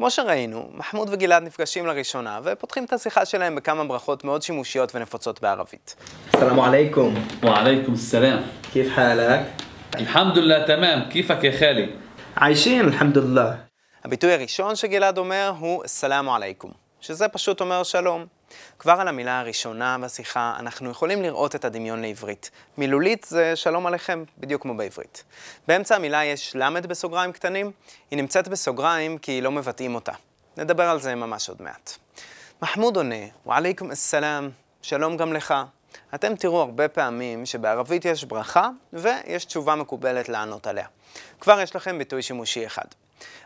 כמו שראינו, מחמוד וגלעד נפגשים לראשונה ופותחים את השיחה שלהם בכמה ברכות מאוד שימושיות ונפוצות בערבית. סלאם עליכום. ועליכום סלאם. כיף חלק? אלחמדוללה תמם, כיפאק יא עיישין אלחמדוללה. הביטוי הראשון שגלעד אומר הוא סלאם עליכום, שזה פשוט אומר שלום. כבר על המילה הראשונה בשיחה אנחנו יכולים לראות את הדמיון לעברית. מילולית זה שלום עליכם, בדיוק כמו בעברית. באמצע המילה יש למד בסוגריים קטנים, היא נמצאת בסוגריים כי לא מבטאים אותה. נדבר על זה ממש עוד מעט. מחמוד עונה, ועליכום א-סלאם, שלום גם לך. אתם תראו הרבה פעמים שבערבית יש ברכה ויש תשובה מקובלת לענות עליה. כבר יש לכם ביטוי שימושי אחד.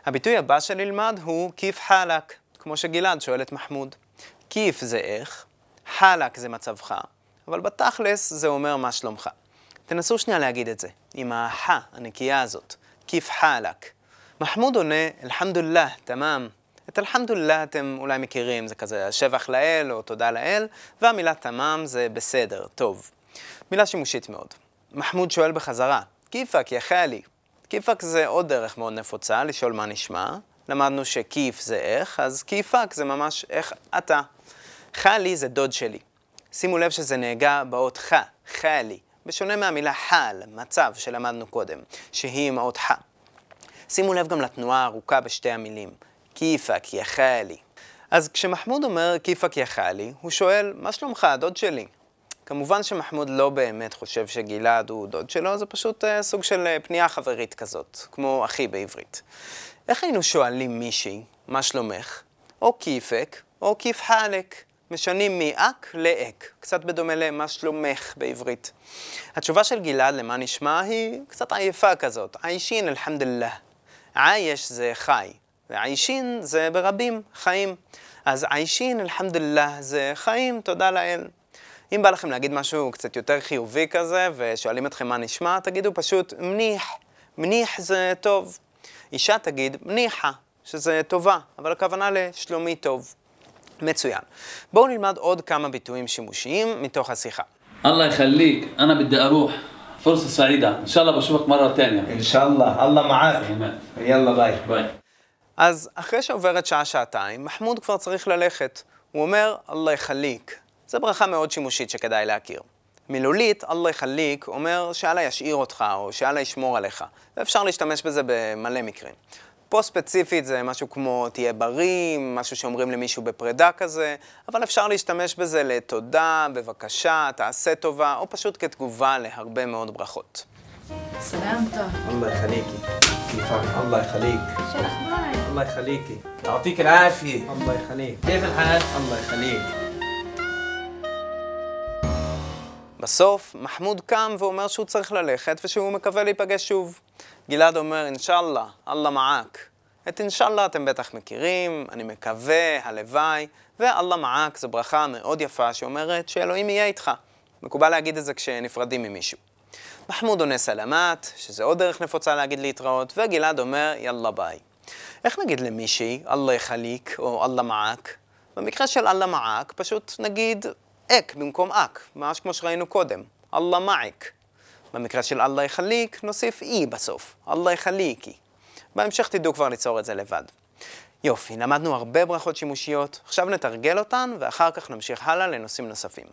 הביטוי הבא שנלמד הוא כיף חלק, כמו שגלעד שואל את מחמוד. כיף זה איך, חלק זה מצבך, אבל בתכלס זה אומר מה שלומך. תנסו שנייה להגיד את זה, עם החה הנקייה הזאת, כיף חלק. מחמוד עונה, אלחמדוללה, תמם. את אלחמדוללה אתם אולי מכירים, זה כזה שבח לאל או תודה לאל, והמילה תמם זה בסדר, טוב. מילה שימושית מאוד. מחמוד שואל בחזרה, כיפק, יא חאלי. כיפק זה עוד דרך מאוד נפוצה לשאול מה נשמע. למדנו שכיף זה איך, אז כיפק זה ממש איך אתה. חאלי זה דוד שלי. שימו לב שזה נהגה באות ח, חאלי, בשונה מהמילה חל, מצב שלמדנו קודם, שהיא עם האות ח. שימו לב גם לתנועה הארוכה בשתי המילים, כיפק יא חאלי. אז כשמחמוד אומר כיפק יא חאלי, הוא שואל, מה שלומך, דוד שלי? כמובן שמחמוד לא באמת חושב שגלעד הוא דוד שלו, זה פשוט uh, סוג של uh, פנייה חברית כזאת, כמו אחי בעברית. איך היינו שואלים מישהי, מה שלומך? או כיפק, או כיף חלק. משנים מאק לאק, קצת בדומה למה שלומך בעברית. התשובה של גלעד למה נשמע היא קצת עייפה כזאת, עיישין אלחמדוללה. עייש זה חי, ועיישין זה ברבים, חיים. אז עיישין אלחמדוללה זה חיים, תודה לאל. אם בא לכם להגיד משהו קצת יותר חיובי כזה, ושואלים אתכם מה נשמע, תגידו פשוט מניח. מניח זה טוב. אישה תגיד ניחא, שזה טובה, אבל הכוונה לשלומי טוב. מצוין. בואו נלמד עוד כמה ביטויים שימושיים מתוך השיחה. אללה יחליק, אנא בדי ארוח. פורסה סעידה. אינשאללה בשובך מרה תניא. אינשאללה, אללה מעט. יאללה ביי. אז אחרי שעוברת שעה-שעתיים, מחמוד כבר צריך ללכת. הוא אומר, אללה יחליק. זו ברכה מאוד שימושית שכדאי להכיר. מילולית, אללה יחליק, אומר שאללה ישאיר אותך, או שאללה ישמור עליך. ואפשר להשתמש בזה במלא מקרים. פה ספציפית זה משהו כמו תהיה בריא, משהו שאומרים למישהו בפרידה כזה, אבל אפשר להשתמש בזה לתודה, בבקשה, תעשה טובה, או פשוט כתגובה להרבה מאוד ברכות. סלאם טוב. אללה יחליקי. כיפאק, אללה יחליק. שלח ביי. אללה יחליקי. תעתיק אל-עפיה. אללה יחליק. כיף אלחאל? אללה יחליק. בסוף, מחמוד קם ואומר שהוא צריך ללכת ושהוא מקווה להיפגש שוב. גלעד אומר, אינשאללה, אללה מעק. את אינשאללה אתם בטח מכירים, אני מקווה, הלוואי, ואללה מעק זו ברכה מאוד יפה שאומרת שאלוהים יהיה איתך. מקובל להגיד את זה כשנפרדים ממישהו. מחמוד עונה סלמת, שזה עוד דרך נפוצה להגיד להתראות, וגלעד אומר, יאללה ביי. איך נגיד למישהי, אללה יחליק, או אללה מעק? במקרה של אללה מעק, פשוט נגיד אק במקום אק, ממש כמו שראינו קודם, אללה מעק. במקרה של אללה יחליק, נוסיף אי בסוף, אללה יחליקי. בהמשך תדעו כבר ליצור את זה לבד. יופי, למדנו הרבה ברכות שימושיות, עכשיו נתרגל אותן, ואחר כך נמשיך הלאה לנושאים נוספים.